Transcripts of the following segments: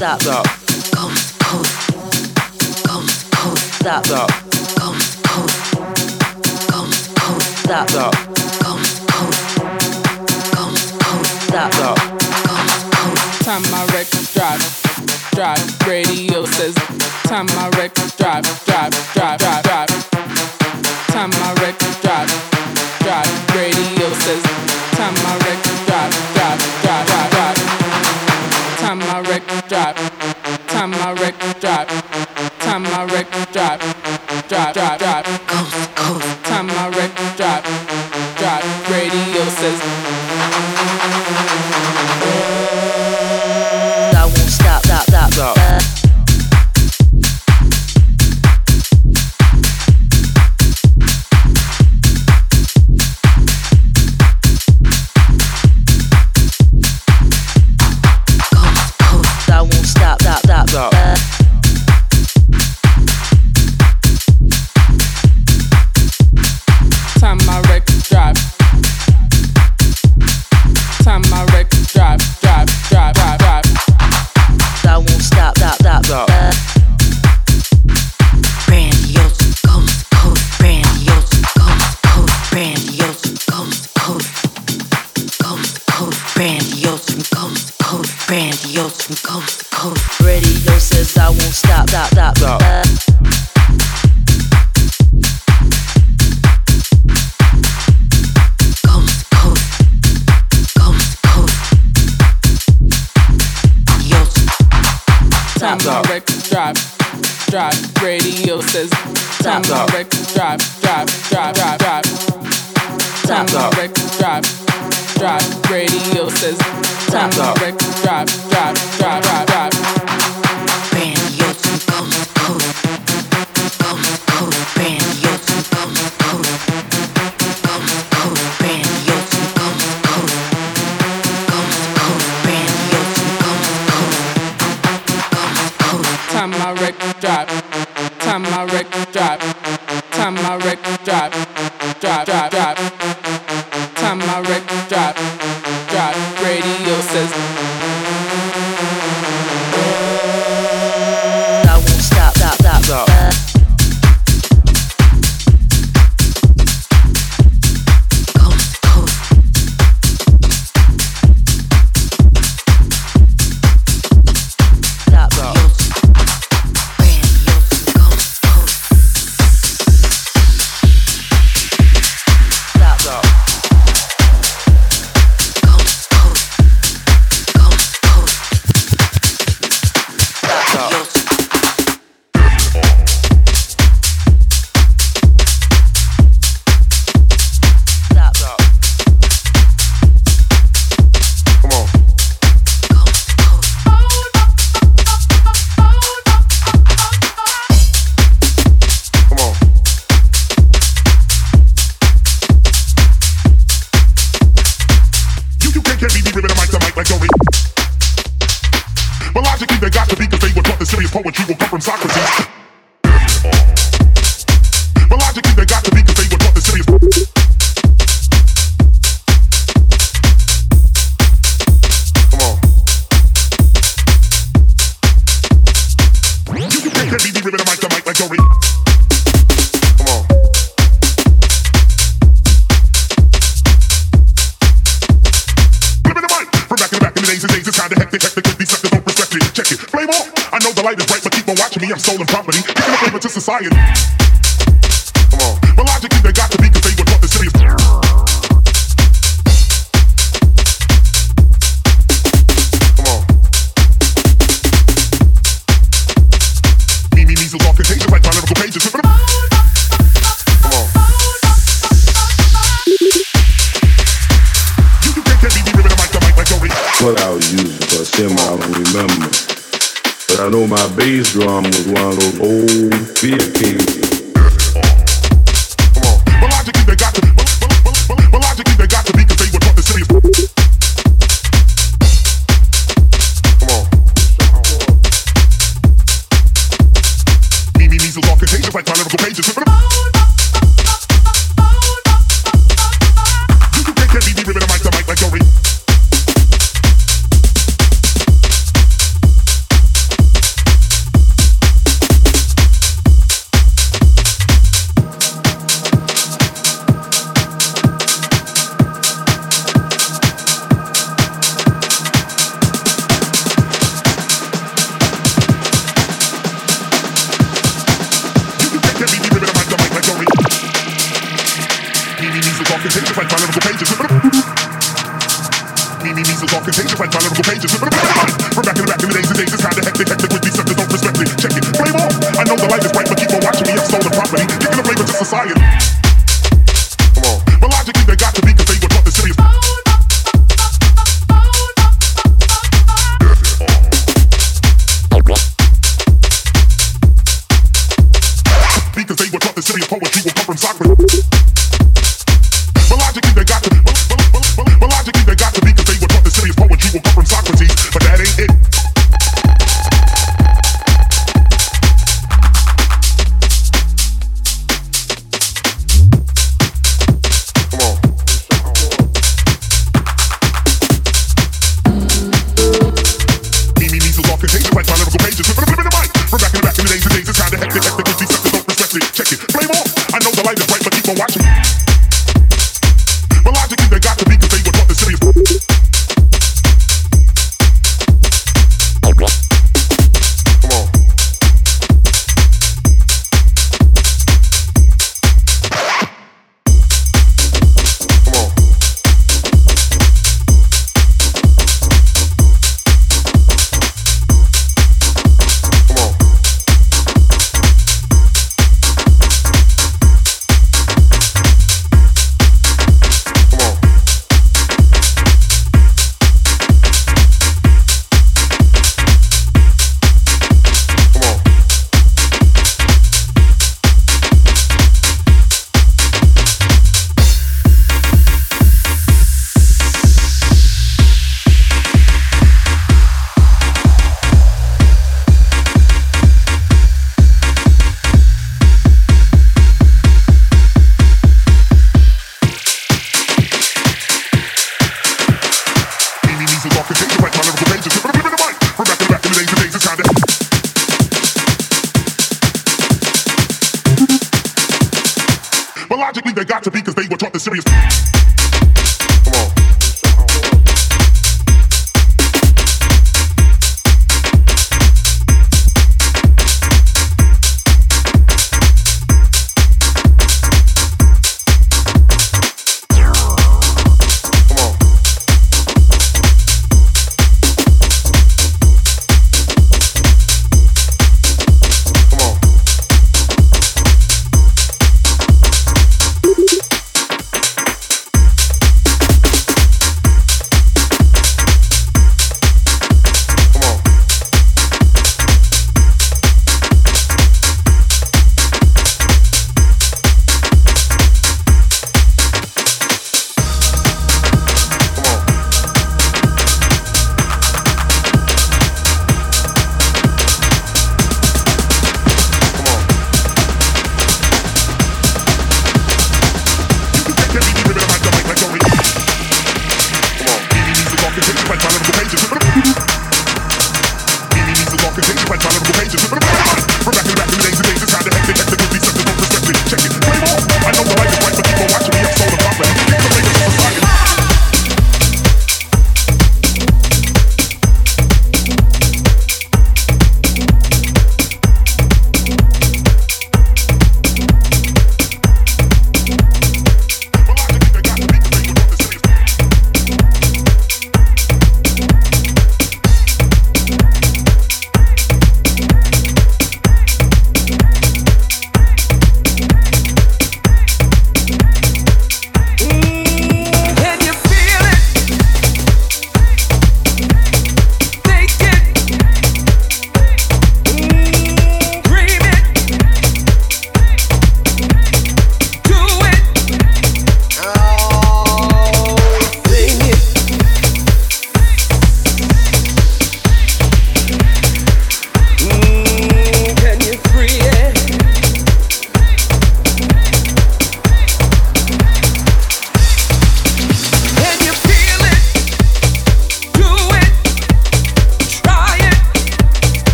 stop. Stop. Come, come. Come, come. Stop. Stop. Come, come. Come, come. Stop. Stop. Come, come. Come, come. Stop. Stop. Come, come. Time my record drive, drive. Radio says, time my record drive, drive, drive, drive. my records drop, drop. Radio says time my records drop, drop, drop. drive, drive. Time my records drive, drive. Radio says time my drop. drive. drop. your poetry will come from Socrates. light is bright, but keep on watching me. I'm stolen property, giving a favor to society. Come on. But logically, they got to be because they would want the serious. Come on. Me, me, all contagious like my pages. Come on. What I I remember. I know my bass drum was one of those old beer cages. measles are contagious like biological pages. Me, me, measles are contagious like biological pages. We're back in the back in the days and kinda hectic, hectic with these suckers. Don't respect me. Check it. Blame off. I know the light is bright, but keep on watching me. I've stolen property. Kicking the flavor to society. Come on. But logically, they got to be because they were taught the city. because they were taught the serious poetry will come from Socrates.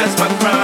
That's my crown.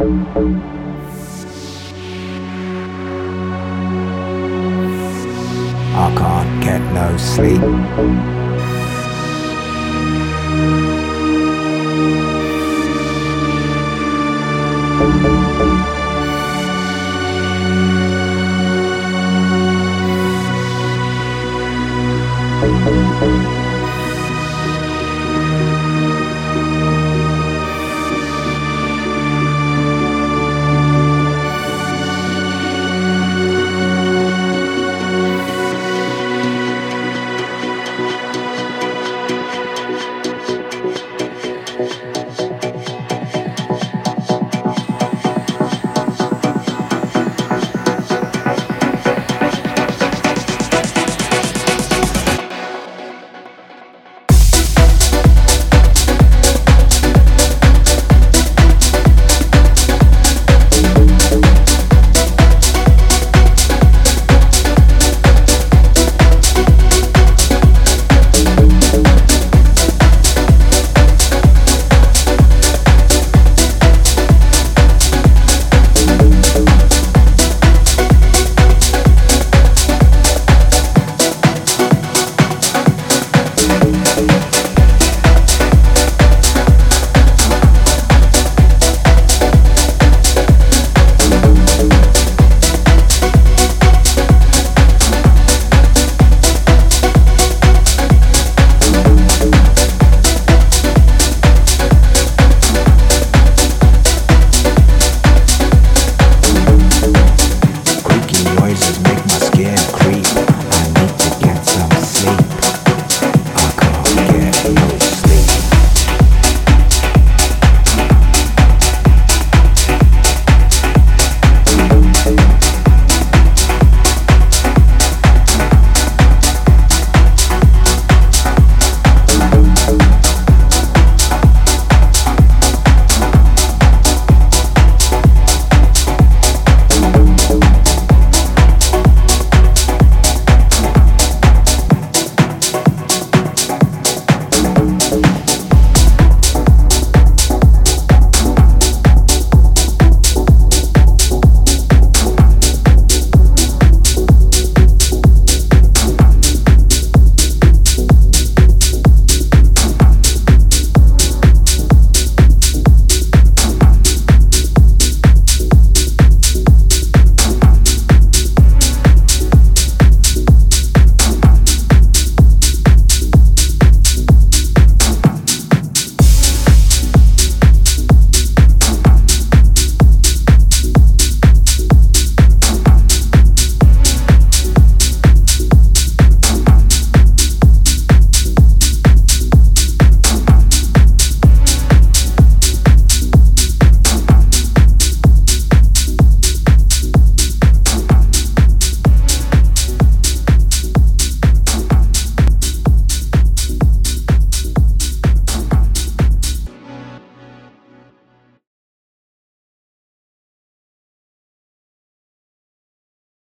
I can't get no sleep.